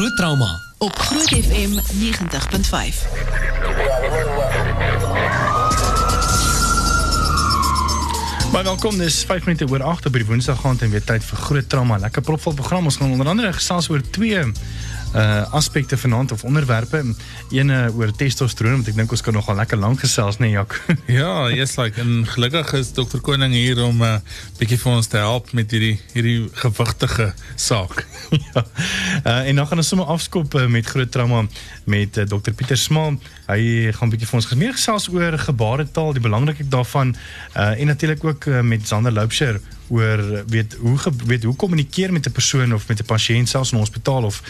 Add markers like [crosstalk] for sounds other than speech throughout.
Groot trauma op Groot FM 90.5. Maar welkom, dis 5 minute oor 8 op die Woensdag aand en weer tyd vir groot trauma. Lekker propvol program. Ons gaan onder andere gesels oor twee uh aspekte vanaand of onderwerpe. Een uh, oor testosteron want ek dink ons kan nogal lekker lank gesels, nee Jak. [laughs] ja, yes like en gelukkig is dokter Koning hier om 'n uh, bietjie vir ons te help met hierdie hierdie gewigtige saak. [laughs] ja. Uh en dan gaan ons sommer afskop uh, met groot trauma met uh, dokter Pieter Smaal. Hy gaan 'n bietjie vir ons meer gesels oor gebaretaal, die belangrikheid daarvan uh en natuurlik ook uh, met Zander Loubser oor weet hoe weet hoe kommunikeer met 'n persoon of met 'n pasiënt selfs in 'n hospitaal of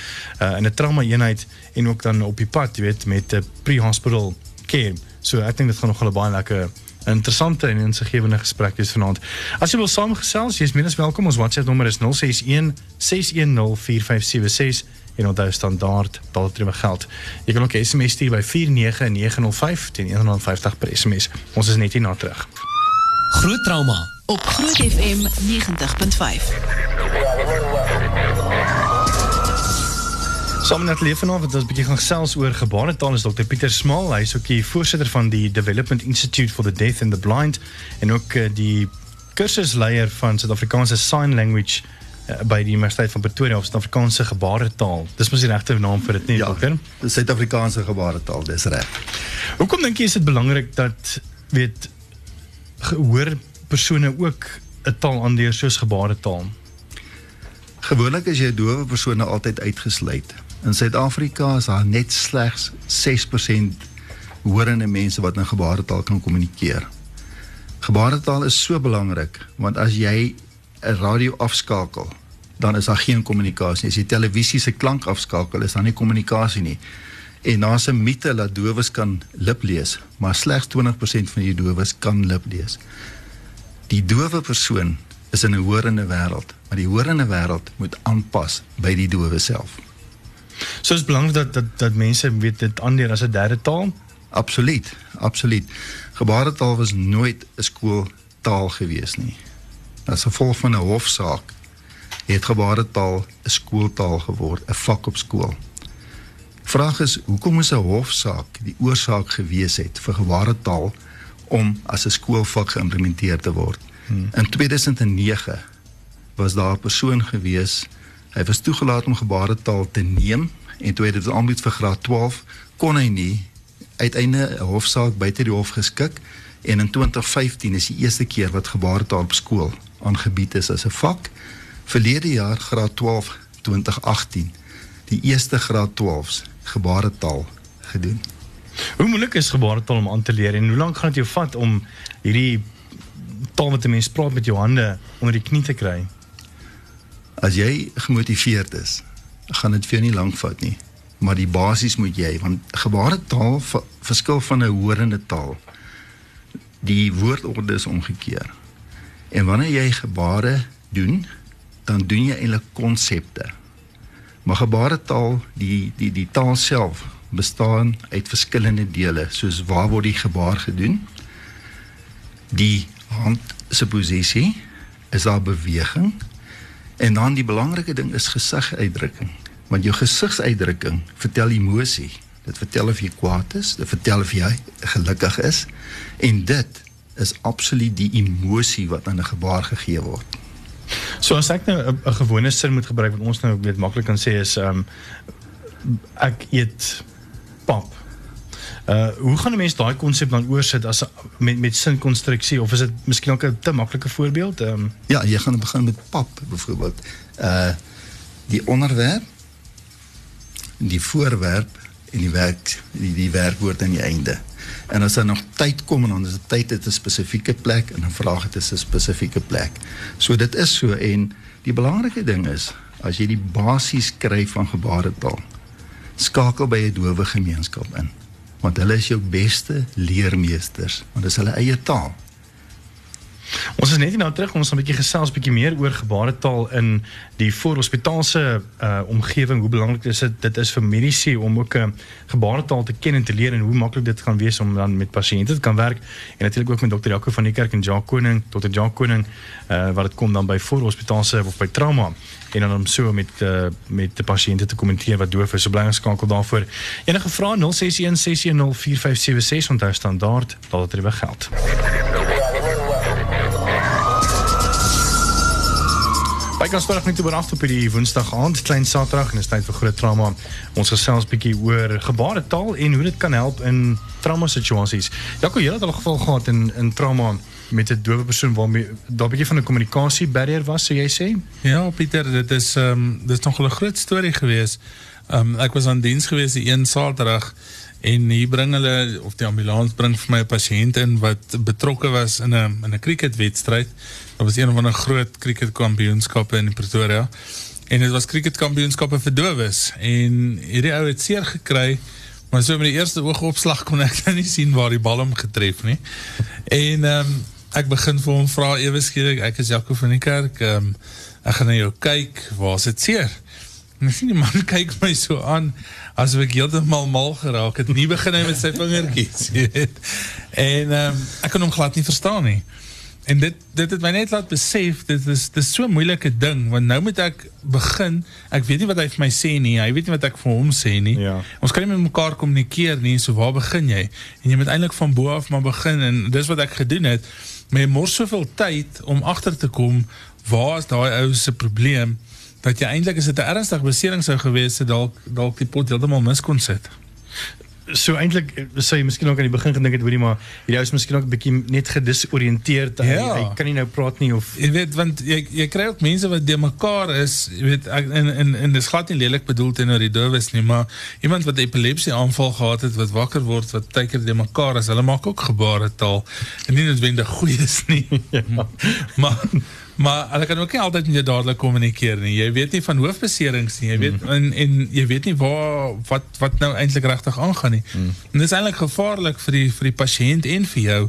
uh, in 'n trauma eenheid en ook dan op die pad jy weet met 'n pre-hospital care. So ek dink dit gaan nog 'n baie lekker interessante en insiggewende gesprek wees vanaand. As jy wil saamgesels, jy's meer as welkom. Ons WhatsApp nommer is 061 610 4576 en onthou standaard daardie geld. Jy kan ook SMS stuur by 49905 teen R150 per SMS. Ons is net hier na terug. Groot trauma op Groot FM 90.5. Saam met Leef vanaand het ons 'n bietjie gaan gesels oor gebaretaal is Dr Pieter Smal. Is ook die voorsitter van die Development Institute for the Deaf and the Blind en ook uh, die kursusleier van Suid-Afrikaanse Sign Language uh, by die Universiteit van Pretoria of Suid-Afrikaanse gebaretaal. Dis mos die regte naam vir dit nie, ja, dokter? Dis Suid-Afrikaanse gebaretaal, dis reg. Hoekom dink jy is dit belangrik dat weet gehoor persone ook 'n taal aanleer soos gebaretaal? Gewoonlik is jy dowe persone altyd uitgesluit. In Suid-Afrika is daar net slegs 6% horende mense wat in gebaretaal kan kommunikeer. Gebaretaal is so belangrik want as jy 'n radio afskakel, dan is daar geen kommunikasie. As jy televisie se klank afskakel, is daar nie kommunikasie nie. En daar's 'n mite dat dowes kan lip lees, maar slegs 20% van die dowes kan lip lees die dowe persoon is in 'n horende wêreld, maar die horende wêreld moet aanpas by die dowe self. So is belangrik dat dat dat mense weet dit aanleer as 'n derde taal. Absoluut, absoluut. Gebaretaal was nooit 'n skooltaal gewees nie. As gevolg van 'n hofsaak het gebaretaal 'n skooltaal geword, 'n vak op skool. Vraag is hoekom is 'n hofsaak die oorsaak gewees het vir gebaretaal om as 'n skoolvak geïmplementeer te word. Hmm. In 2009 was daar 'n persoon gewees. Hy was toegelaat om gebaretaal te neem en toe hy dit aanbied vir graad 12 kon hy nie uiteindelik 'n hofsaak buite die hof geskik en in 2015 is die eerste keer wat gebaretaal op skool aangebied is as 'n vak. Verlede jaar graad 12 2018 die eerste graad 12s gebaretaal gedoen. Hoe moeilik is gebaretaal om aan te leer en hoe lank gaan dit jou vat om hierdie taal wat 'n mens praat met jou hande onder die knie te kry? As jy gemotiveerd is, gaan dit vir jou nie lank vat nie. Maar die basies moet jy want gebaretaal verskil van 'n horende taal. Die woordorde is omgekeer. En wanneer jy gebare doen, dan doen jy eintlik konsepte. Maar gebaretaal, die die die taal self bestaan uit verskillende dele soos waar word die gebaar gedoen? Die hand se posisie is daar beweging? En dan die belangrike ding is gesigsuitdrukking want jou gesigsuitdrukking vertel emosie. Dit vertel of jy kwaad is dit vertel of jy gelukkig is en dit is absoluut die emosie wat aan 'n gebaar gegee word. So as ek nou 'n gewone sin moet gebruik wat ons nou weet maklik kan sê is ehm um, ek eet pap. Uh hoe gaan 'n mens daai konsep dan oorsit as met met sinkonstruksie of is dit miskien ook 'n te maklike voorbeeld? Um, Ja, jy gaan begin met pap byvoorbeeld. Uh die onderwerp die voorwerp en die werk die die werkwoord aan die einde. En as daar nog tyd kom en dan is dit tyd het 'n spesifieke plek en dan vraag dit is 'n spesifieke plek. So dit is so en die belangrike ding is as jy die basies kry van gebaretaal skakel by 'n dowe gemeenskap in. Want hulle is jou beste leermeesters want dit is hulle eie taal. Ons is net nou terug ons gaan 'n bietjie gesels bietjie meer oor gebaretaal in die voorhospitaalse uh omgewing. Hoe belangrik is dit? Dit is vir mediese om ook 'n uh, gebaretaal te ken en te leer en hoe maklik dit gaan wees om dan met pasiënte te kan werk. En natuurlik ook met dokter Jaco van die kerk en Jacques Koning, dokter Jacques Koning uh wat dit kom dan by voorhospitaalse of by trauma en dan om so met uh, met die pasiënte te kommenteer wat doof is. So bly geskakel daarvoor. Enige vrae 061 610 4576 onthou standaard dat dit terwyl geld. By kan sterk net oor af op die Woensdag aand, klein Saterdag en dit is tyd vir groot trauma. Ons gesels bietjie oor gebaretaal en hoe dit kan help in trauma situasies. Jaco, jy het al geval gehad in in trauma met 'n dowe persoon waarmee daar 'n bietjie van 'n kommunikasie barrier was, sou jy sê? Ja, Pieter, dit is ehm um, dit is nog 'n groot storie gewees. Ehm um, ek was aan diens gewees die een Saterdag en hier bring hulle of die ambulans bring vir my 'n pasiënt in wat betrokke was in 'n in 'n cricketwedstryd. Dit was een van 'n groot cricketkampioenskappe in Pretoria. En dit was cricketkampioenskappe vir dowes en hierdie ou het seer gekry. Maar so met die eerste oogopslag kon ek nou nie sien waar die bal hom getref nie. En ehm um, begin vir hom vra ewe skielik, ek is van die kerk, ehm um, ek gaan na jou kyk, waar is dit seer? En die man [laughs] kyk my so aan asof ek heeltemal mal geraak het. Nie begin hy met sy vingertjies, [laughs] weet. En ehm um, ek kon hom glad verstaan nie. En dit dit het my net laat besef dit is dis so 'n moeilike ding want nou moet ek begin. Ek weet nie wat hy vir my sê nie. Hy weet nie wat ek vir hom sê nie. Ja. Ons kan nie met mekaar kommunikeer nie. So waar begin jy? En jy moet eintlik van bo af maar begin en dis wat ek gedoen het. Maar jy mors soveel tyd om agter te kom waar is daai ou se probleem dat jy eintlik as dit 'n ernstige besering sou gewees het dalk dalk die pot heeltemal mis kon sit so eintlik sou jy miskien ook aan die begin gedink het hoorie maar hierdie ou is miskien ook 'n bietjie net gedisoriënteerd ja. hy, hy kan nie nou praat nie of jy weet want jy jy kry ook mense wat de mekaar is jy weet ek, en en en dis glad nie lelik bedoel teenoor die dowes nie maar iemand wat epilepsie aanval gehad het wat wakker word wat tydker de mekaar is hulle maak ook gebare taal en nie noodwendig goeie is nie [laughs] ja. maar Maar hulle kan ook nie altyd met jou dadelik kommunikeer nie. Jy weet nie van hoofbeserings nie. Jy weet mm. en en jy weet nie waar wat wat nou eintlik regtig aangaan nie. Mm. En dit is eintlik gevaarlik vir die vir die pasiënt en vir jou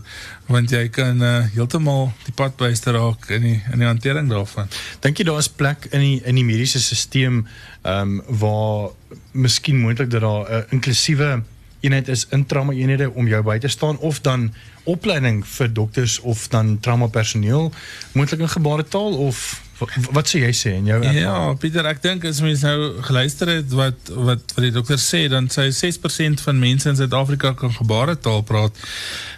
want jy kan uh, heeltemal die pad byster raak in die in die hantering daarvan. Dink jy daar is plek in die in die mediese stelsel ehm um, waar miskien moontlik dat daar 'n uh, inklusiewe eenheid is in trauma eenhede om jou by te staan of dan opleiding vir dokters of dan trauma personeel moontlik in gebaretaal of wat sê jy sê jou? Ja, Pieter, ek dink as mens nou geluister het wat wat wat die dokter sê, dan sê 6% van mense in Suid-Afrika kan gebaretaal praat.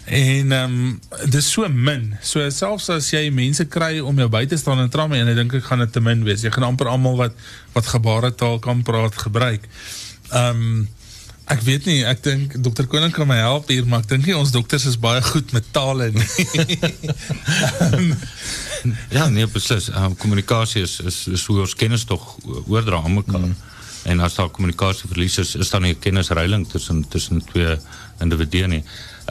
En ehm um, dis so min. So selfs as jy mense kry om jou by te staan in trauma en ek dink ek gaan dit te min wees. Jy gaan amper almal wat wat gebaretaal kan praat gebruik. Ehm Ek weet nie, ek dink dokter Koning kan my help hier, maar ek dink nie ons dokters is baie goed met tale nie. um, [laughs] ja, nee, beslis. Um, kommunikasie is, is, is hoe ons kennis toch oordra aan mekaar. Mm. En as daar kommunikasieverlies is, is daar nie kennisreiling tussen, tussen twee individue nie.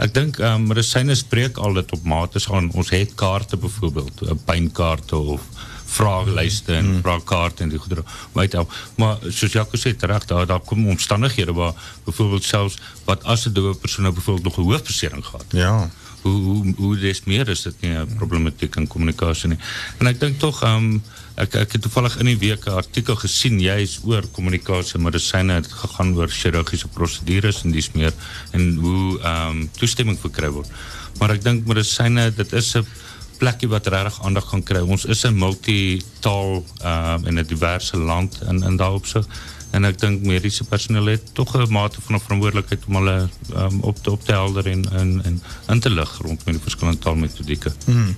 Ek dink um, medicijne spreek al dit op mate, ons het kaarte bijvoorbeeld, pijnkaarte of vraaglyste en mm. en die goedere uithelp. Maar soos Jaco sê terecht, daar, daar kom omstandighede waar bijvoorbeeld selfs wat een dove persoon nou bijvoorbeeld nog een hoofdbesering gehad. Ja. Hoe, hoe, hoe des meer is dit nie een problematiek in communicatie nie. En ek denk toch, um, ek, ek het toevallig in die week een artikel gesien, jy is oor communicatie, maar dit zijn het gegaan oor chirurgische procedures en dies meer, en hoe um, toestemming verkry word. Maar ek denk, zijn, dit is een plekje wat regtig aandag gaan kry. Ons is 'n multitaal in 'n diverse land in in opsig en ek dink mediese personeel het tog 'n mate van 'n verantwoordelikheid om hulle um, op te op te helder en en en te lig rondom die verskillende taalmetodieke. Mm.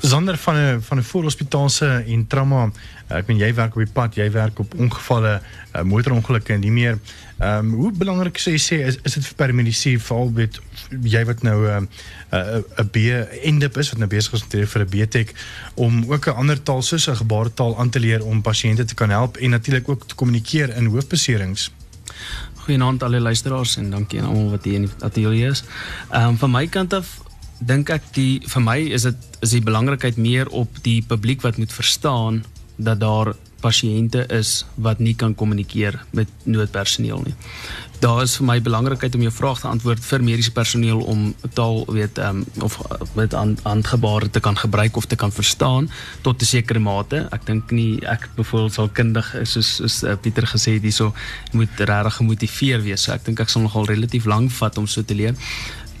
Sonder van 'n van 'n voorhospitaalse en trauma, ek meen jy werk op die pad, jy werk op ongevalle, uh, motorongelukke en nie meer. Ehm um, hoe belangrik sê jy sê is is dit vir paramedisy veral met jy wat nou 'n uh, 'n uh, 'n B endip is wat nou besig is om vir 'n BTech om ook 'n ander taal soos 'n gebaretaal aan te leer om pasiënte te kan help en natuurlik ook te kommunikeer in hoofbeserings. Goeienaand al die luisteraars en dankie aan almal wat hier in die ateljee is. Ehm um, van my kant af dink ek die vir my is dit is die belangrikheid meer op die publiek wat moet verstaan dat daar pasiënte is wat nie kan kommunikeer met noodpersoneel nie. Daar is vir my belangrikheid om jou vraag te antwoord vir mediese personeel om taal weet um, of met handgebare te kan gebruik of te kan verstaan tot 'n sekere mate. Ek dink nie ek byvoorbeeld sal kundig is soos soos uh, Pieter gesê het hierso moet regtig gemotiveer wees. So ek dink ek sal nogal relatief lank vat om so te leer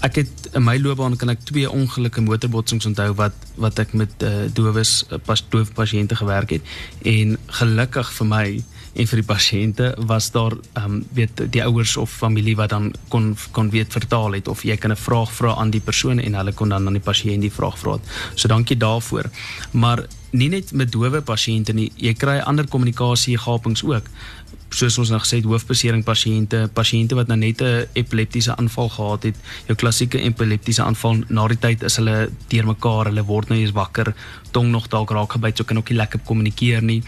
ek het in my loopbaan kan ek twee ongelukkige motorbotsings onthou wat wat ek met uh, dowes uh, pas doof pasiënte gewerk het en gelukkig vir my en vir die pasiënte was daar ehm um, weet die ouers of familie wat dan kon kon weet vertaal het of jy kan 'n vraag vra aan die persoon en hulle kon dan aan die pasiënt die vraag vra. So dankie daarvoor. Maar nie net met dowe pasiënte nie, jy kry ander kommunikasie gapings ook soos ons nou gesê het hoofbesering pasiënte, pasiënte wat nou net 'n epileptiese aanval gehad het, jou klassieke epileptiese aanval na die tyd is hulle deurmekaar, hulle word nou eens wakker, tong nog dalk raak gebyt, so kan ook nie lekker kommunikeer nie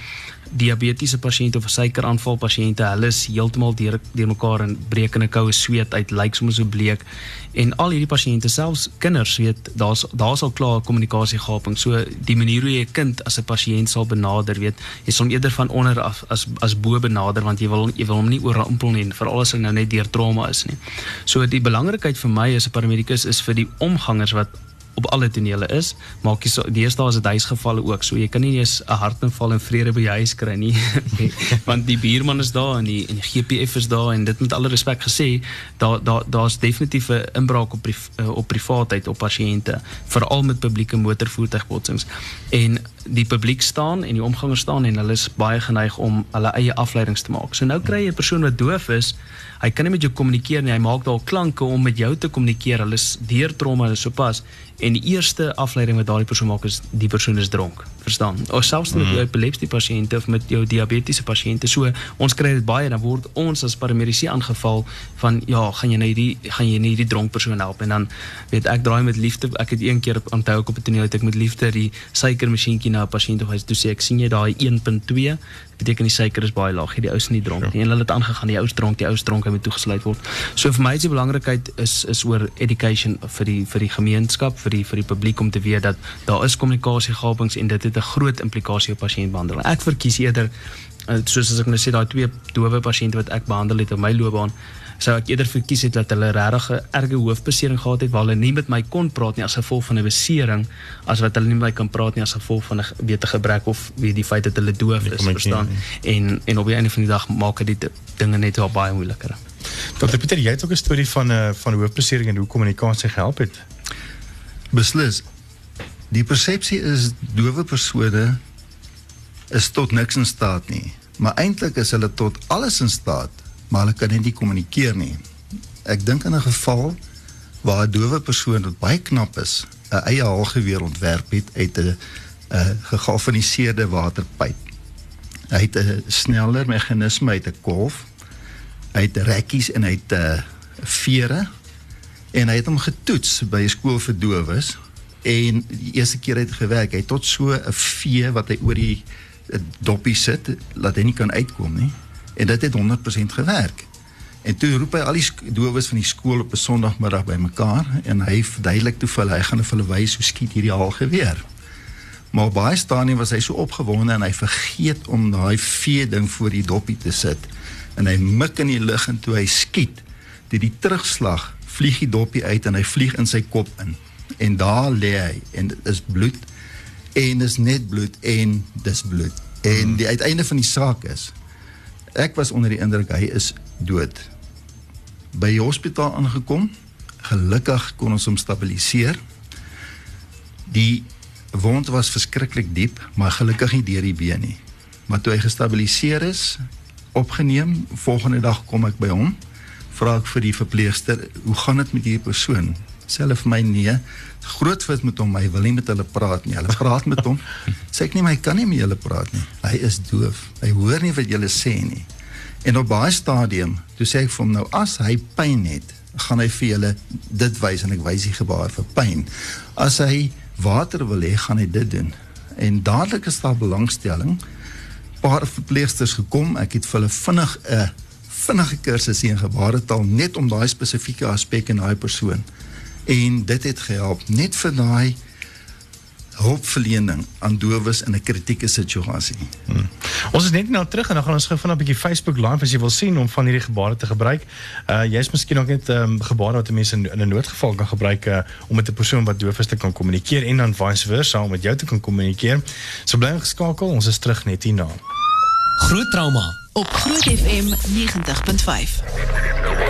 diabetiese pasiënte of suikeraanval pasiënte, hulle is heeltemal deur deur mekaar en breek in 'n koue sweet uit, lyk soms so bleek. En al hierdie pasiënte, selfs kinders, weet, daar's daar's al klaar kommunikasiegaping. So die manier hoe jy 'n kind as 'n pasiënt sal benader, weet, jy sal eerder van onder af as as bo benader want jy wil jy wil hom nie oorrompel nie, veral as hy nou net deur trauma is nie. So die belangrikheid vir my as 'n paramedikus is vir die omgangers wat op alle tonele is. Maak jy so deesdae is dit huisgevalle ook. So jy kan nie eens 'n hartaanval en vrede by jou huis kry nie. [laughs] Want die buurman is daar en die en die GPF is daar en dit met alle respek gesê, daar daar daar's definitief 'n inbraak op priv, eh, op privaatheid op pasiënte, veral met publieke motorvoertuigbotsings. En die publiek staan en die omgangers staan en hulle is baie geneig om hulle eie afleidings te maak. So nou kry jy 'n persoon wat doof is hy kan nie met jou kommunikeer nie. Hy maak dalk klanke om met jou te kommunikeer. Hulle is deur trauma en sopas en die eerste afleiding wat daardie persoon maak is die persoon is dronk. Verstaan? Of selfs met mm. jou epilepsie pasiënte of met jou diabetiese pasiënte. So ons kry dit baie dan word ons as paramedici aangeval van ja, gaan jy nou hierdie gaan jy nie hierdie dronk persoon help en dan weet ek draai met liefde. Ek het een keer onthou ek op 'n toneel het ek met liefde die suikermasjienkie na 'n pasiënt toe hy sê ek sien jy daai 1.2 beteken die suiker is baie laag. Die ouens nie dronk nie. Ja. En hulle het aangegaan die ouens dronk, die ouens dronk hy moet toegesluit word. So vir my is die belangrikheid is is oor education vir die vir die gemeenskap, vir die vir die publiek om te weet dat daar is kommunikasiegapings en dit het 'n groot implikasie op pasiëntbehandeling. Ek verkies eerder eh, soos as ek nou sê daai twee dowe pasiënte wat ek behandel het op my loopbaan sou ek eerder verkies het dat hulle regtig 'n erge hoofbesering gehad het waar hulle nie met my kon praat nie as gevolg van 'n besering as wat hulle nie met my kan praat nie as gevolg van 'n wete gebrek of wie die feit dat hulle doof is verstaan en en op die einde van die dag maak dit dinge net wel baie moeiliker. Dr Pieter, jy het ook 'n storie van 'n van hoofbesering en hoe kommunikasie gehelp het. Beslis. Die persepsie is dowe persone is tot niks in staat nie, maar eintlik is hulle tot alles in staat maar hulle kan nie kommunikeer nie. Ek dink in 'n geval waar 'n dowe persoon wat baie knap is, 'n eie haalgeweer ontwerp het uit 'n 'n gegalvaniseerde waterpyp. Hy het 'n sneller meganisme uit 'n kolf. Het rekkies en het 'n uh, vere en hy het hom getoets by 'n skool vir dowes en die eerste keer het gewerk. Hy het tot so 'n vee wat hy oor die doppie sit, laat hy nie kan uitkom nie en dit het 100% gewerk. En toe roep hy al die dowes van die skool op 'n Sondagmiddag bymekaar en hy verduidelik toe vir hulle hy gaan vir hulle wys hoe skiet hierdie haal geweer. Maar baie stadium was hy so opgewonde en hy vergeet om daai vee ding voor die doppie te sit en hy mik in die lug en toe hy skiet, dit die terugslag vlieg die doppie uit en hy vlieg in sy kop in. En daar lê hy en dit is bloed en dis net bloed en dis bloed. En die uiteinde van die saak is Ek was onder die indruk hy is dood. By die hospitaal aangekom, gelukkig kon ons hom stabiliseer. Die wond was verskriklik diep, maar gelukkig nie deur die been nie. Maar toe hy gestabiliseer is, opgeneem, volgende dag kom ek by hom, vra ek vir die verpleegster, "Hoe gaan dit met hierdie persoon?" Self vir my nee, groot vis met hom, hy wil nie met hulle praat nie. Hulle praat met hom. Sê ek nie maar hy kan nie met julle praat nie. Hy is doof. Hy hoor nie wat julle sê nie. En op baie stadium, toe sê ek vir hom nou as hy pyn het, gaan hy vir julle dit wys en ek wys die gebaar vir pyn. As hy water wil hê, gaan hy dit doen. En dadelik is daar belangstelling. Paar verpleegsters gekom, ek het vir hulle vinnig 'n vinnige kursus hier in gebaretaal net om daai spesifieke aspek in daai persoon en dit het gehelp net vir daai hulpverlening aan dowes in 'n kritieke situasie. Hmm. Ons is net nou terug en dan gaan ons gou van 'n bietjie Facebook live as jy wil sien om van hierdie gebare te gebruik. Uh jy's miskien ook net 'n um, gebare wat mense in, in 'n noodgeval kan gebruik uh, om met 'n persoon wat doof is te kan kommunikeer en dan vice versa om met jou te kan kommunikeer. So bly geskakel, ons is terug net hierna. Groot trauma op Groot FM 90.5.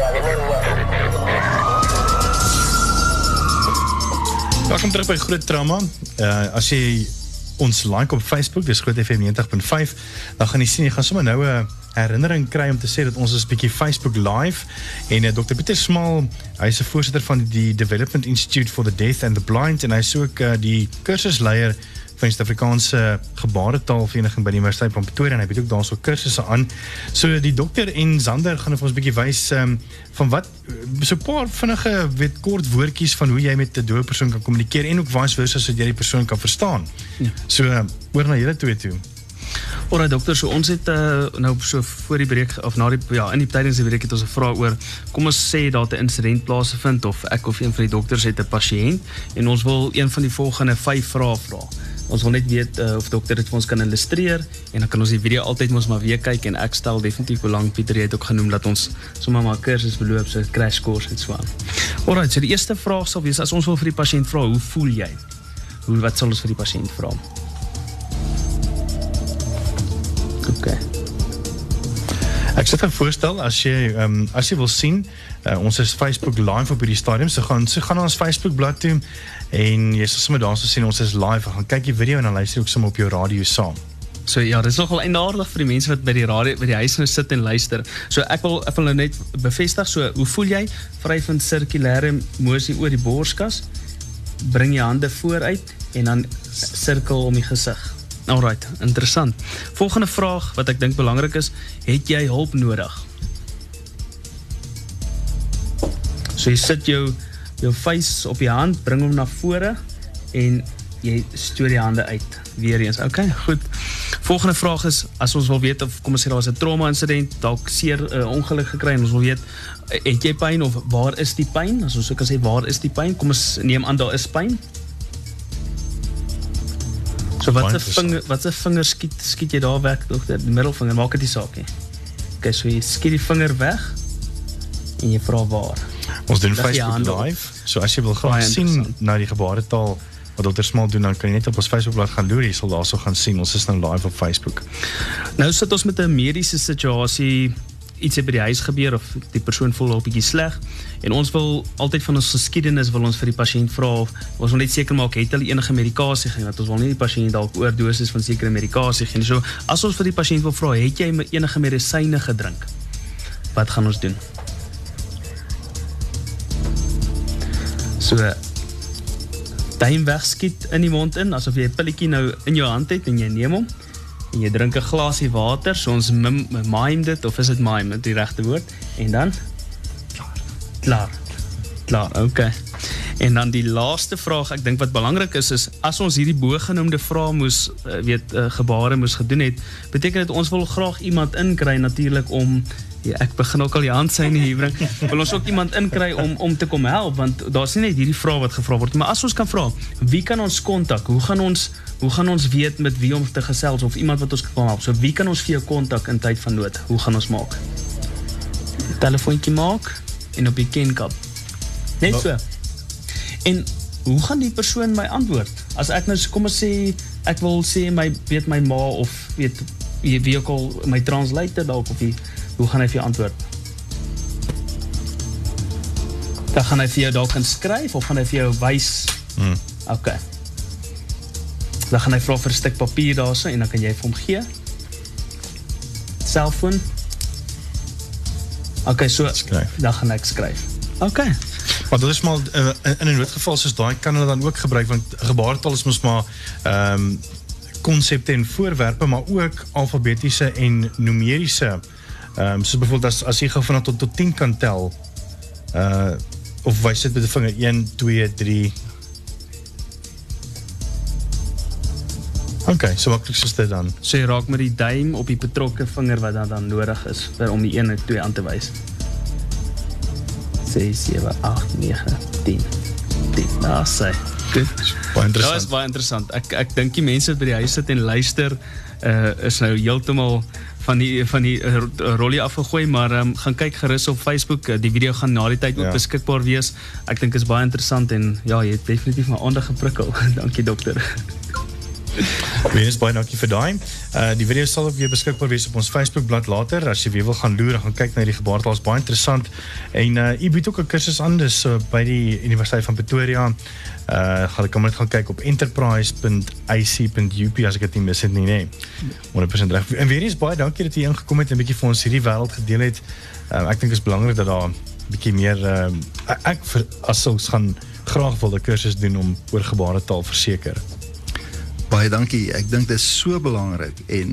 Welkom terug by Groot Trauma. Uh as jy ons like op Facebook, dis Groot FM 90.5, dan gaan jy sien jy gaan sommer nou 'n herinnering kry om te sê dat ons is Facebook live en uh, Dr Pieter Smal, hy's 'n voorsitter van die Development Institute for the Deaf and the Blind en hy's ook uh, die kursusleier van die Suid-Afrikaanse gebaretaalvereniging by die Universiteit van Pretoria en hy bied ook daarso kursusse aan. So die dokter en Zander gaan vir ons 'n bietjie wys um, van wat so 'n paar vinnige weet kort woordjies van hoe jy met 'n dooie persoon kan kommunikeer en ook vice versa sodat jy die persoon kan verstaan. Ja. So uh, oor na julle twee toe. Ora dokter, so ons het uh, nou so voor die breek of na die ja, in die tydens die breek het ons 'n vraag oor kom ons sê daar 'n insident plaasvind of ek of een van die dokters het 'n pasiënt en ons wil een van die volgende 5 vrae vra. Ons wil net weet uh, of dokter dit vir ons kan illustreer en dan kan ons die video altyd mos maar weer kyk en ek stel definitief belang Pieter het ook genoem dat ons sommer maar kursus verloop so crash course en so aan. Alright, so die eerste vraag sal wees as ons wil vir die pasiënt vra, hoe voel jy? Hoe wat sal ons vir die pasiënt vra? Okay. Ek sê vir voorstel as jy ehm um, as jy wil sien, uh, ons is Facebook live op hierdie stadium, so gaan so gaan ons Facebook bladsy toe en jy sal sommer daarso sien ons is live. Gaan kyk die video en dan luister ook sommer op jou radio saam. So ja, dis nogal eienaardig vir die mense wat by die radio by die huis nou sit en luister. So ek wil ek wil nou net bevestig so hoe voel jy? Vryf van sirkulêre mosie oor die borskas. Bring jou hande vooruit en dan sirkel om die gesig. Alright, interessant. Volgende vraag wat ek dink belangrik is, het jy hulp nodig? So jy sit jou jou face op die hand, bring hom na vore en jy stoot die hande uit weer eens. Okay, goed. Volgende vraag is as ons wil weet of kom ons sê daar was 'n trauma insident, dalk seer 'n uh, ongeluk gekry en ons wil weet het jy pyn of waar is die pyn? As ons sou kan sê waar is die pyn? Kom ons neem aan daar is pyn. So wat 'n vinger wat 'n vinger skiet skiet jy daar weg tog die middelvinger maak dit nie saak nie. Okay, so jy skiet die vinger weg en jy vra waar. Ons doen Facebook live. So as jy wil graag sien na die gebaretaal wat dokter Smal doen dan kan jy net op ons Facebookblad gaan loer, jy sal daarso gaan sien. Ons is nou live op Facebook. Nou sit ons met 'n mediese situasie iets het by die huis gebeur of die persoon voel 'n bietjie sleg en ons wil altyd van ons geskiedenis wil ons vir die pasiënt vra of ons wil net seker maak het hulle enige medikasie gehad want ons wil nie die pasiënt dalk oordoses van sekere medikasie gee nie. So as ons vir die pasiënt wil vra, het jy enige medisyne gedrink? Wat gaan ons doen? So duim wegskiet in die mond in asof jy 'n pilletjie nou in jou hand het en jy neem hom en jy drink 'n glasie water, so ons mime dit of is dit mime, die regte woord? En dan klaar. Klaar. Klaar, okay. En dan die laaste vraag, ek dink wat belangrik is is as ons hierdie bogenoemde vrae moes uh, weet uh, gebare moes gedoen het, beteken dit ons wil graag iemand inkry natuurlik om Ja, ek begin ook al die handsyne hier bring. Wil ons ook iemand inkry om om te kom help want daar's nie net hierdie vrae wat gevra word, maar as ons kan vra, wie kan ons kontak? Hoe gaan ons hoe gaan ons weet met wie om te gesels of iemand wat ons kan help? So wie kan ons vir jou kontak in tyd van nood? Hoe gaan ons maak? Telefoontjie maak en op die kenkap. Net so. En hoe gaan die persoon my antwoord? As ek nou kom ons sê ek wil sê my weet my ma of weet wie ook al my translator dalk of wie hoe gaan hy vir jou antwoord? Dan gaan hy vir jou dalk inskryf of gaan hy vir jou wys? Hmm. Dan gaan hy vra vir 'n stuk papier daarso en dan kan jy vir hom gee. Selfoon. Okay, so skryf. dan gaan ek skryf. Okay. Maar dit is maar uh, in 'n noodgeval soos daai kan hulle dan ook gebruik want gebaretaal is mos maar ehm um, konsepte en voorwerpe maar ook alfabetiese en numeriese Ehm um, so byvoorbeeld as as jy gou van tot tot 10 kan tel. Uh of wys dit met 'n vinger 1 2 3 Okay, so maklik is dit dan. So jy raak met die duim op die betrokke vinger wat dan dan nodig is vir om die 1 en 2 aan te wys. 6 7 8 9 10. Dit nou sê. Baie Ja, interessant. is baie interessant. Ek ek dink die mense wat by die huis sit en luister uh is nou heeltemal van die van die uh, ro- rollie afgegooi, maar um, gaan kyk gerus op Facebook. Uh, die video gaan na die tyd ook Ja. beskikbaar wees. Ek dink is baie interessant en ja, jy het definitief my aandag geprikkel. [laughs] Dankie dokter. [laughs] Wees baie dankie vir daai. Uh die video sal ook weer beskikbaar wees op ons Facebookblad later. As jy weer wil gaan loer, gaan kyk na die gebaartaal, is baie interessant. En uh u bied ook 'n kursus aan dus uh, by die Universiteit van Pretoria. Uh gaan kan net gaan kyk op enterprise.ac.up as ek dit mis het nie, nê. 100% reg. En weer eens baie dankie dat jy ingekom het en 'n bietjie vir ons hierdie wêreld gedeel het. Uh, ek dink is belangrik dat daar 'n bietjie meer uh, ek, vir, as gaan graag wil 'n kursus doen om oor gebaretaal verseker. Baie dankie. Ek dink dit is so belangrik en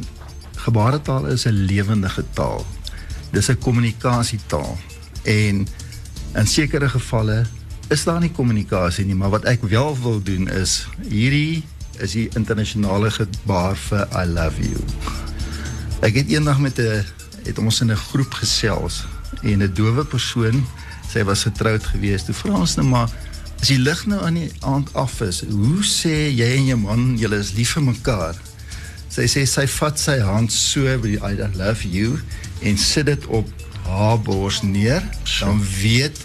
gebaretaal is 'n lewendige taal. Dis 'n kommunikasietaal en in sekere gevalle is daar nie kommunikasie nie, maar wat ek wel wil doen is hierdie is die internasionale gebaar vir I love you. Ek het eendag met 'n het ons in 'n groep gesels en 'n dowe persoon, sy was getroud geweest. Toe vra ons nou maar as die lig nou aan die aand af is, hoe sê jy en jou man julle is lief vir mekaar? Sy sê sy vat sy hand so by I love you en sit dit op haar bors neer, dan weet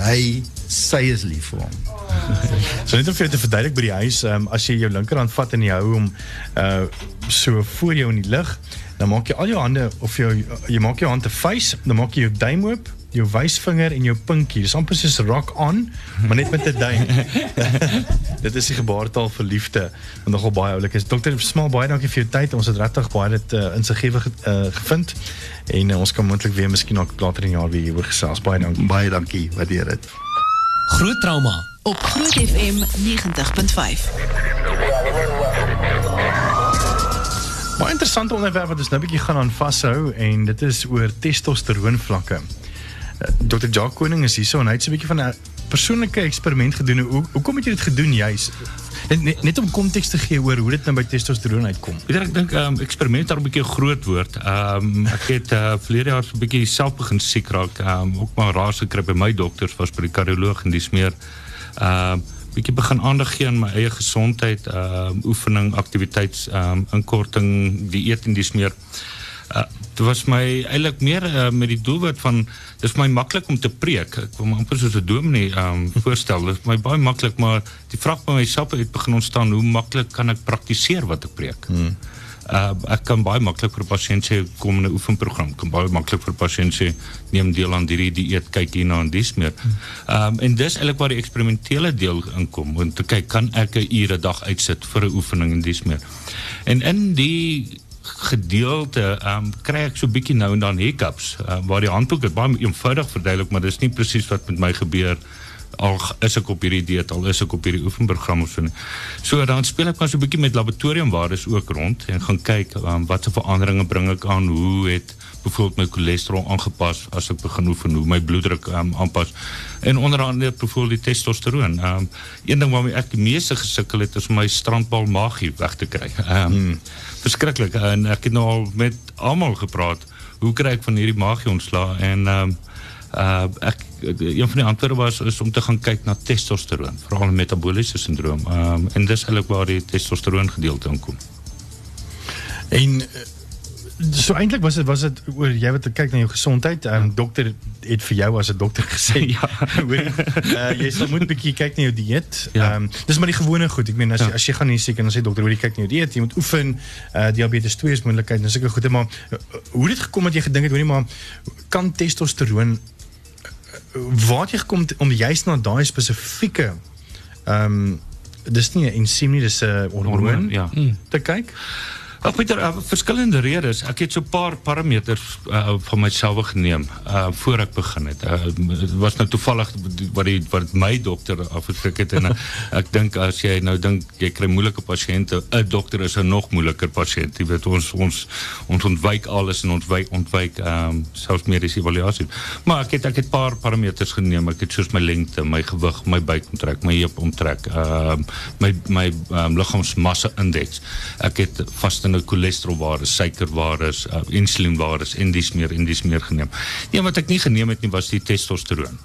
hy sy is lief vir hom. [laughs] So net om vir jou te verduidelik by die huis, um, as jy jou linkerhand vat en jy hou hom uh so voor jou in die lug, dan maak jy al jou hande of jou jy maak jou hand 'n face, dan maak jy jou duim oop, jou wysvinger en jou pinkie. Dis amper soos rock on, maar net met 'n duim. [laughs] dit is die gebaretaal vir liefde wat nogal baie oulik is. Dokter Smal, baie dankie vir jou tyd. Ons het regtig baie dit uh, insiggewig uh, gevind en uh, ons kan moontlik weer miskien ook later in die jaar weer hieroor gesels. Baie dankie. Baie dankie, waardeer dit. Groot trauma op Groot FM 90.5. Baie interessante onderwerp wat ons nou 'n bietjie gaan aan vashou en dit is oor testosteroon vlakke. Uh, Dr. Jacques Koning is hierso en hy het so 'n bietjie van 'n persoonlike eksperiment gedoen. Hoe hoekom het jy dit gedoen juis? Net, net, net om konteks te gee oor hoe dit nou by testosteroon uitkom. Weet jy, ek dink ehm um, eksperiment daar 'n bietjie 'n groot woord. Ehm um, ek het uh, verlede jaar so 'n bietjie self begin siek raak. Ehm um, ook maar raas gekry by my dokters was by die kardioloog en dis meer ehm um, bietjie begin aandag gee aan my eie gesondheid, ehm um, oefening, aktiwiteits ehm um, inkorting, dieet en dis meer. Uh, dit was my eintlik meer uh, met die doelwit van dis my maklik om te preek. Ek wil my amper soos 'n dominee um, [laughs] voorstel. Dit is my baie maklik, maar die vraag by myself het begin ontstaan, hoe maklik kan ek praktiseer wat ek preek? Hmm. Uh, ek kan baie maklik vir 'n pasiënt sê kom in 'n oefenprogram. Kan baie maklik vir 'n pasiënt sê neem deel aan hierdie dieet, kyk hierna en dis meer. Ehm um, en dis eintlik waar die eksperimentele deel inkom om te kyk kan ek 'n ure dag uitsit vir 'n oefening en dis meer. En in die gedeelte ehm um, kry ek so bietjie nou en dan hiccups. Uh, waar die handboek dit baie eenvoudig verduidelik maar dis nie presies wat met my gebeur al is ek op hierdie dieet al is ek op hierdie oefenprogram of so. So dan speel ek maar so 'n bietjie met laboratoriumwaardes ook rond en gaan kyk um, wat se veranderinge bring ek aan, hoe het byvoorbeeld my cholesterol aangepas as ek begin oefen, hoe my bloeddruk um, aanpas. En onder andere byvoorbeeld die testosteroon. Um een ding waarmee ek die meeste gesukkel het is om my strandbal magie weg te kry. Um [laughs] hmm. verskriklik en ek het nou al met almal gepraat. Hoe kry ek van hierdie magie ontslae en um uh ek een van die antwoorde was is om te gaan kyk na testosteroon, veral metabooliese sindroom. Um en dis eintlik waar die testosteroon gedeelte inkom. En uh, so eintlik was dit was dit oor jy wat kyk na jou gesondheid. Ehm um, dokter het vir jou as 'n dokter gesê [laughs] Ja. [laughs] hoor uh, jy sal moet 'n bietjie kyk na jou dieet. Ehm Ja. um, dis maar die gewone goed. Ek meen as jy, Ja. as jy gaan hier seker dan sê dokter hoor jy kyk na jou dieet, jy moet oefen, uh, diabetes 2 is moontlikheid en sulke goede maar uh, hoe het dit gekom dat jy gedink het hoorie maar kan testosteroon uh, waar het jy gekom om juist na daai spesifieke ehm um, dis nie 'n ensiem nie, dis 'n Hormoon, ja. te kyk. Ag Pieter, uh, verskillende redes. Ek het paar parameters uh, van myself geneem uh voor ek begin het. Uh, dit was nou toevallig wat die wat my dokter afgeskrik het en uh, ek dink as jy nou dink jy kry moeilike pasiënte, 'n dokter is 'n nog moeiliker pasiënt. Jy weet ons ons ons ontwyk alles en ons wyk ontwyk ehm um, selfs. Maar ek het ek het paar parameters geneem. Ek het soos my lengte, my gewig, my buik omtrek, my heup omtrek, ehm um, my my um, liggaamsmassa indeks. Ek het nou cholesterolwaardes, suikerwaardes, uh, insulienwaardes en dis meer en dis meer geneem. Nee, wat ek nie geneem het nie was die testosteroon.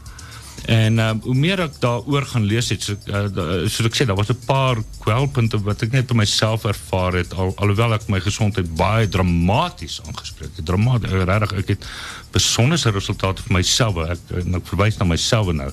En um, hoe meer ek daaroor gaan lees het, so, uh, soos ek sê, daar was 'n paar kwelpunte wat ek net by myself ervaar het al alhoewel ek my gesondheid baie dramaties aangespreek het. Dramaties, regtig, ek het besonderse resultate vir myself. Ek, ek verwys na myself nou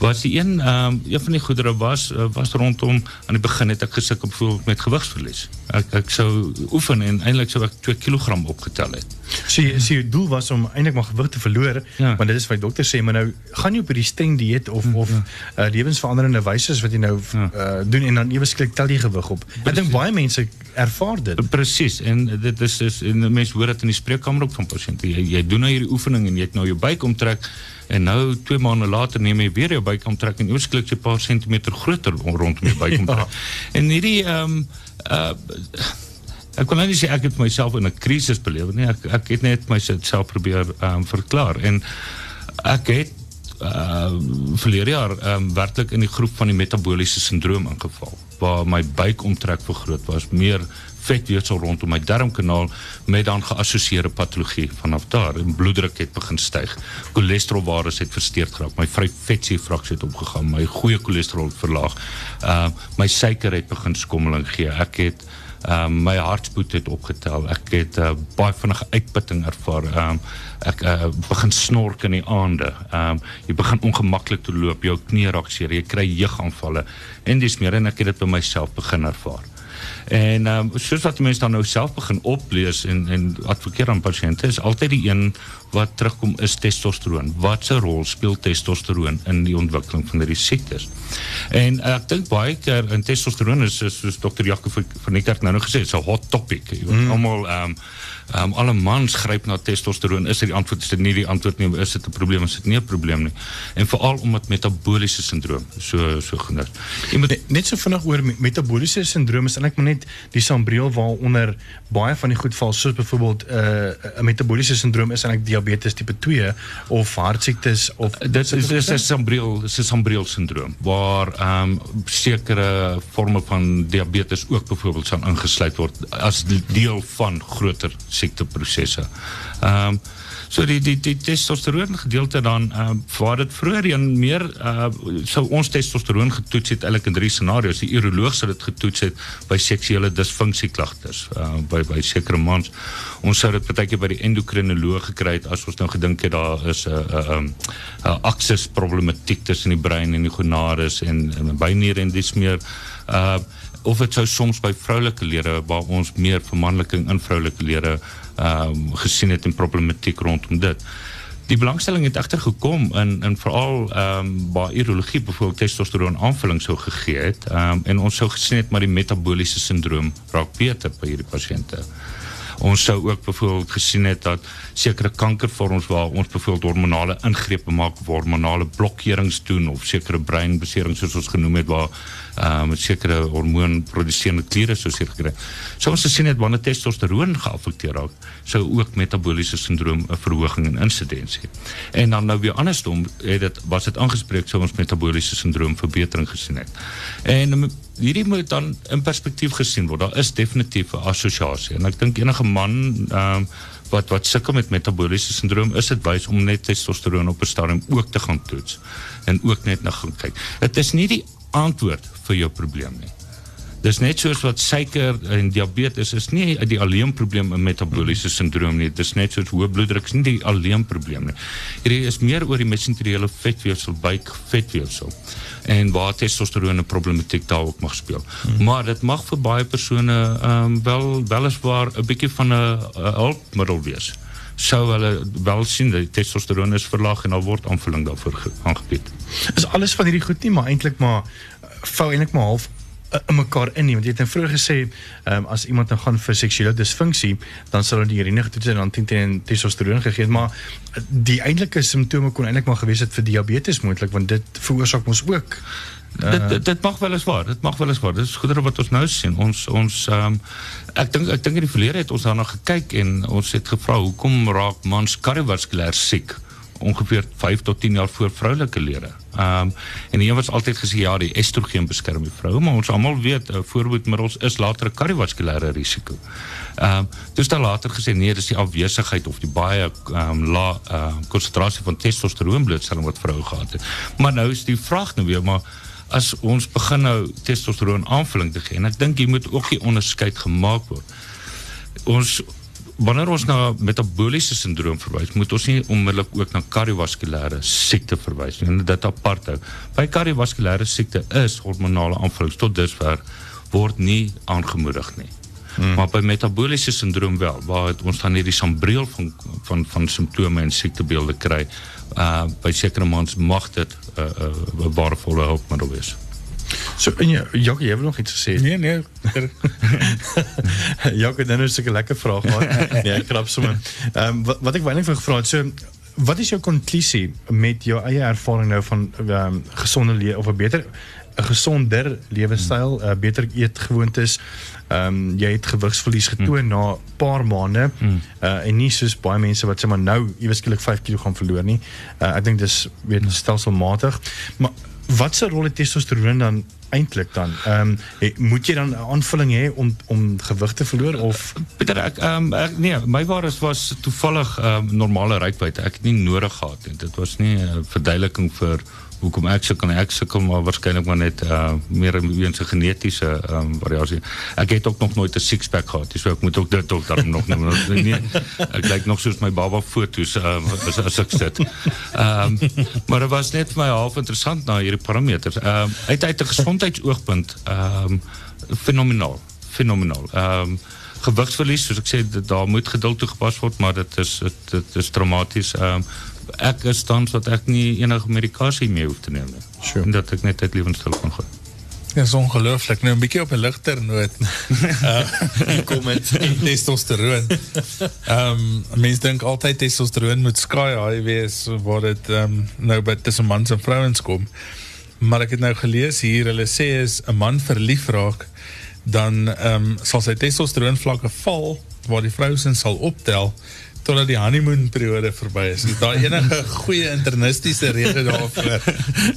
was die een um, een van die goedere was uh, was rondom aan die begin het ek gesukkel bijvoorbeeld met gewigsverlies. Ek ek sou oefen en eintlik sou ek 2 kg opgetel het. So jy so jou doel was om eintlik maar gewig te verloor, Ja. want dit is wat die dokter sê, maar nou gaan jy op hierdie streng dieet of of uh, lewensveranderende wyse wat jy nou Ja. uh, doen en dan skielik tel jy gewig op. Ek dink baie mense ervaar dit. Presies en dit is is en mense hoor dit in die spreekkamer ook van pasiënte. Jy, jy doen nou hierdie oefening en jy het nou jou buik omtrek en nou 2 maande later neem jy weer jou buik omtrek en oorsklik jy 'n paar sentimeter groter rondom jou buik omtrek. [laughs] En hierdie ehm um, uh ek kon nou nie sê ek het myself in 'n krisis beleef nie. Ek ek het net myself probeer ehm um, verklaar en ek het uh verlede jaar um, werklik in die groep van die metabooliese sindroom ingeval waar my buik omtrek vergroot was, meer vetweefsel rondom my darmkanaal met dan geassosieerde patologie vanaf daar en bloeddruk het begin styg. Cholesterolwaardes het versteurd geraak. My vry vetsuurfraksie het opgegaan, my goeie cholesterol verlaag. Ehm uh, my suiker het begin skommeling gee. Ek het Um, my hartspoed het opgetel. Ek het uh, baie vinnige uitputting ervaar. Um, ek uh, begin snork in die aande. Um, jy begin ongemaklik te loop, jou knie raak seer, jy kry jeugaanvalle en dis meer en ek het dit by myself begin ervaar. En um, soos wat mense dan nou self begin oplees en en advokeer aan pasiënte is altyd die een wat terugkom is testosteroon. Wat 'n rol speel testosteroon in die ontwikkeling van hierdie siektes? En uh, ek dink baie keer in testosteroon is, is soos dokter Jaco van van die kerk nou nou gesê, it's a hot topic. Jy weet mm. almal ehm um, alle mans gryp na testosteroon. Is dit die antwoord is dit nie die antwoord nie, is dit 'n probleem, is dit nie 'n probleem nie. En veral omdat metabooliese sindroom so so genoem. Jy moet Net, net so vinnig oor me- metabooliese sindroom is eintlik maar net die sambreel waaronder baie van die goed val soos byvoorbeeld 'n uh, 'n metabooliese sindroom is eintlik diabetes tipe 2 of hartsiektes of dit is dis is sambreel dis is sambreel sindroom waar ehm forme van diabetes ook byvoorbeeld sal ingesluit word as deel van groter siekteprosesse. Ehm so die die die testosteroon gedeelte dan um, waar dit vroeër een meer uh, sou ons testosteroon getoets het eintlik in drie scenario's. Die uroloog sou dit getoets het by seksuele disfunksie klagtes uh, by by sekere mans. Ons sou dit baie keer by die endokrinoloog gekry het as ons nou gedink het daar is 'n 'n 'n aksis problematiek tussen die brein en die gonades en en byniere en dis meer uh of dit sou soms by vroulike lede waar ons meer vermanliking in vroulike lede um, gesien het en problematiek rondom dit. Die belangstelling het egter gekom in in veral ehm um, waar urologie byvoorbeeld testosteroon aanvulling sou gegee het. Ehm um, en ons sou gesien het maar die metabooliese sindroom raak beter by hierdie pasiënte. Ons sou ook byvoorbeeld gesien het dat sekere kankervorms waar ons byvoorbeeld hormonale ingrepe maak, of hormonale blokkerings doen of sekere breinbeserings soos ons genoem het waar uh, met sekere hormoonproduserende kliere sou seer gekry. So ons gesien het wanneer testosteroon geaffekteer raak, sou ook metabooliese sindroom 'n verhoging in insidensie. En dan nou weer andersom, het dit was dit aangespreek sou ons metabooliese sindroom verbetering gesien het. En um, hierdie moet dan in perspektief gesien word. Daar is definitief 'n assosiasie en ek dink enige man ehm um, wat wat sukkel met metabooliese sindroom is dit wys om net testosteroon op 'n stadium ook te gaan toets en ook net na gaan kyk. Dit is nie die antwoord vir jou probleem nie. Dis net soos wat suiker en diabetes is nie die alleen probleem in metabooliese sindroom nie. Dis net soos hoë bloeddruk is nie die alleen probleem nie. Hierdie is meer oor die mesenteriele vetweefsel, buik vetweefsel en waar testosteroon 'n problematiek daar ook mag speel. Hmm. Maar dit mag vir baie persone ehm um, wel weliswaar 'n bietjie van 'n hulpmiddel wees. Sou hulle wel sien dat die testosteroon is verlaag en daar word aanvulling daarvoor ge- aangebied. is alles van hierdie goed nie maar eintlik maar uh, vou eintlik maar half uh, in mekaar in nie want jy het nou vroeër gesê um, as iemand nou gaan vir seksuele disfunksie dan sal hulle die urine getoets en dan teen teen testosteroon gegee het maar uh, die eintlike simptome kon eintlik maar gewees het vir diabetes moontlik want dit veroorsaak ons ook Dit, dit dit mag wel eens waar. Dit mag wel eens waar. Dit is goedere wat ons nou sien. Ons ons um, ek dink ek dink in die het ons daarna gekyk en ons het gevra hoekom raak mans kardiovaskulêr siek ongeveer 5 tot 10 jaar voor vroulike lede. Um, en een was altyd gesê ja, die estrogen beskerm die vrou, maar ons almal weet uh, voorbehoedmiddels is later 'n kardiovaskulêre risiko. Um, dis dan later gesê nee, dis die afwesigheid of die baie ehm um, la uh, konsentrasie van testosteroon blootstelling wat vroue gehad het. Maar nou is die vraag nou weer maar as ons begin nou testosteroon aanvulling te gee en ek dink jy moet ook die onderskeid gemaak word. Ons wanneer ons na metabooliese sindroom verwys, moet ons nie onmiddellik ook na kardiovaskulêre siekte verwys nie. Apart hou. By siekte is hormonale aanvullings tot dusver word nie aangemoedig. Hmm. Maar by metabooliese sindroom wel, waar het, ons dan hierdie sambreel van van van simptome en siektebeelde kry. Uh by sekere mans mag dit 'n uh, uh, waardevolle hulpmiddel wees. So en jy Jacques, jy wil nog iets gesê? Nee, nee. [laughs] Jacques, dan is 'n lekker vraag maar. [laughs] nee, ek krap sommer. Ehm um, wat, wat ek wou net vir gevra het, so wat is jou konklusie met jou eie ervaring nou van ehm um, gesonde lewe of 'n beter 'n gesonder lewenstyl, uh, beter eetgewoontes. Ehm um, jy het gewigsverlies getoon mm. na 'n paar maande. Mm. Uh en nie soos baie mense wat sê maar nou iewes skielik 5 kg gaan verloor nie. Uh ek dink dis weet stelselmatig. Maar wat se rol het testosteron dan eintlik dan? Ehm um, moet jy dan 'n aanvulling hê om om gewig te verloor of Peter ek ehm um, nee, my waarheid was toevallig ehm um, normale rykwyte. Ek het nie nodig gehad nie. Dit was nie 'n verduideliking vir hoekom ek sukkel ek sukkel maar waarskynlik maar net uh, meer weens 'n genetiese um, variasie. Ek het ook nog nooit 'n six pack gehad, so ek moet ook dit ook dan nog noem. [laughs] nee, ek lyk nog soos my baba foto's uh, as as ek sit. Ehm um, maar dit was net vir my half interessant na hierdie parameters. Ehm um, uit uit 'n gesondheidsoogpunt ehm um, fenomenaal, fenomenaal. Ehm um, gewigsverlies soos ek sê daar moet geduld toegepas word maar dit is dit, dit is traumaties ehm um, ek is tans wat ek nie enige medikasie meer hoef te neem nie. Sure. En dat ek net uit lewenstyl kan gaan. Ja, so ongelooflik. Nou 'n bietjie op 'n ligter noot. [laughs] Uh [laughs] kom met testosteron. Ehm um, mense dink altyd testosteron moet sky high wees waar dit ehm um, nou by tussen mans en vrouens kom. Maar ek het nou gelees hier hulle sê is 'n man verlief raak dan ehm um, sal sy testosteron vlakke val waar die vrou se sal optel totdat die honeymoon periode verby is. Is daar enige [laughs] goeie internistiese rede daarvoor?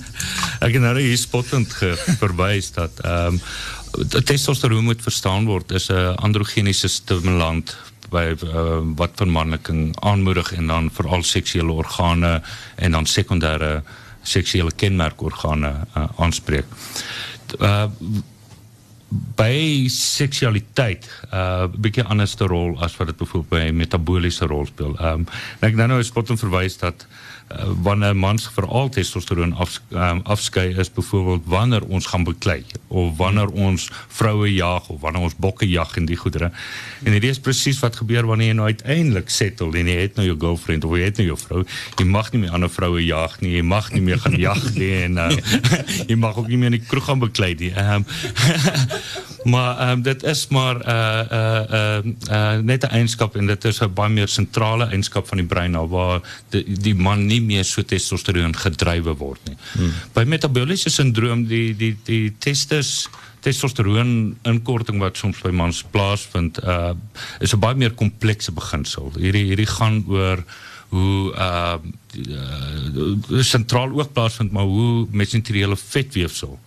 [laughs] ek het nou hier spottend verwys dat ehm um, testosteron moet verstaan word is 'n androgeniese stimulant by uh, wat vermanneking aanmoedig en dan veral seksuele organe en dan sekondêre seksuele kenmerkorgane uh, aanspreek. Uh, by seksualiteit 'n uh, bietjie anders te rol as wat dit byvoorbeeld by metabooliese rol speel. Ehm um, ek nou nou is spot en verwys dat wanneer mans veral testosteron af, um, afskei is byvoorbeeld wanneer ons gaan beklei of wanneer ons vroue jag of wanneer ons bokke jag en die goedere. En dit is presies wat gebeur wanneer jy nou uiteindelik settle en jy het nou jou girlfriend of jy het nou jou vrou. Jy mag nie meer ander vroue jag nie. Jy mag nie meer gaan [laughs] jag nie en [laughs] uh, jy mag ook nie meer in die kroeg gaan beklei nie. Ehm um, [laughs] maar um, dit is maar uh, uh, uh, uh, net 'n eienskap en dit is 'n baie meer sentrale eienskap van die brein nou waar die, die man nie meer so testosteron gedrywe word nie. Hmm. By metabooliese sindroom die die die testes testosteron inkorting wat soms by mans plaasvind uh is 'n baie meer komplekse beginsel. Hierdie hierdie gaan oor hoe uh, uh sentraal ook plaasvind maar hoe mesenteriele vetweefsel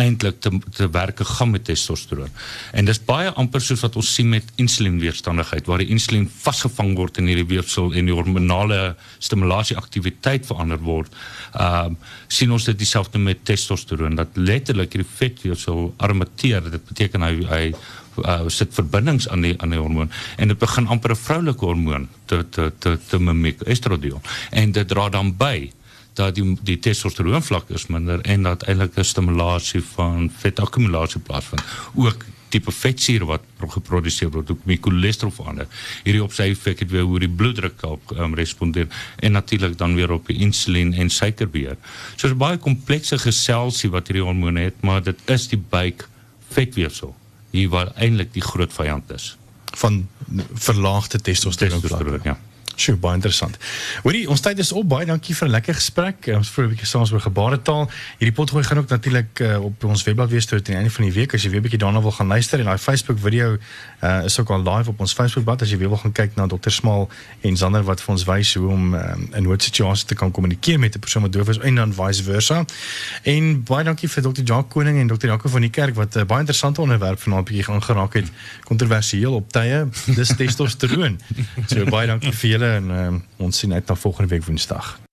eintlik te te werke gaan met testosteron. En dis baie amper soos wat ons sien met insulienweerstandigheid waar die insulien vasgevang word in hierdie weefsel en die hormonale stimulasie aktiwiteit verander word. Ehm uh, sien ons dit dieselfde met testosteron dat letterlik hierdie vetweefsel armateer. Dit beteken hy hy uh, sit verbindings aan die aan die hormoon en dit begin amper 'n vroulike hormoon te te te te mimiek estradiol en dit dra dan by dat die die testosteron vlak is minder en dat eintlik 'n stimulasie van vetakkumulasie plaasvind. Ook tipe vetsuur wat geproduseer word ook met cholesterol verander. Hierdie op sy effek het weer hoe die bloeddruk op um, respondeer en natuurlik dan weer op die insulien en suikerbeheer. So 'n baie komplekse geselsie wat hierdie hormone het, maar dit is die buik vetweefsel hier waar eintlik die groot vyand is van verlaagde testosteron. testosteron ja. Sjoe, baie interessant. Hoorie, ons tyd is op. Baie dankie vir 'n lekker gesprek. Ons vir 'n bietjie saams oor gebaretaal. Hierdie potgooi gaan ook natuurlik uh, op ons webblad wees tot die einde van die week as jy weer 'n bietjie daarna wil gaan luister en daai Facebook video uh, is ook al live op ons Facebookblad as jy weer wil gaan kyk na Dr. Smal en Zander wat vir ons wys hoe om um, in noodsituasies te kan kommunikeer met 'n persoon wat doof is en dan vice versa. En baie dankie vir Dr. Jacques Koning en Dr. Jaco van die kerk wat 'n uh, baie interessante onderwerp vanaand bietjie gaan geraak het. Kontroversieel op tye. Dis testosteron. So baie dankie vir julle en um, ons sien uit na volgende week Woensdag.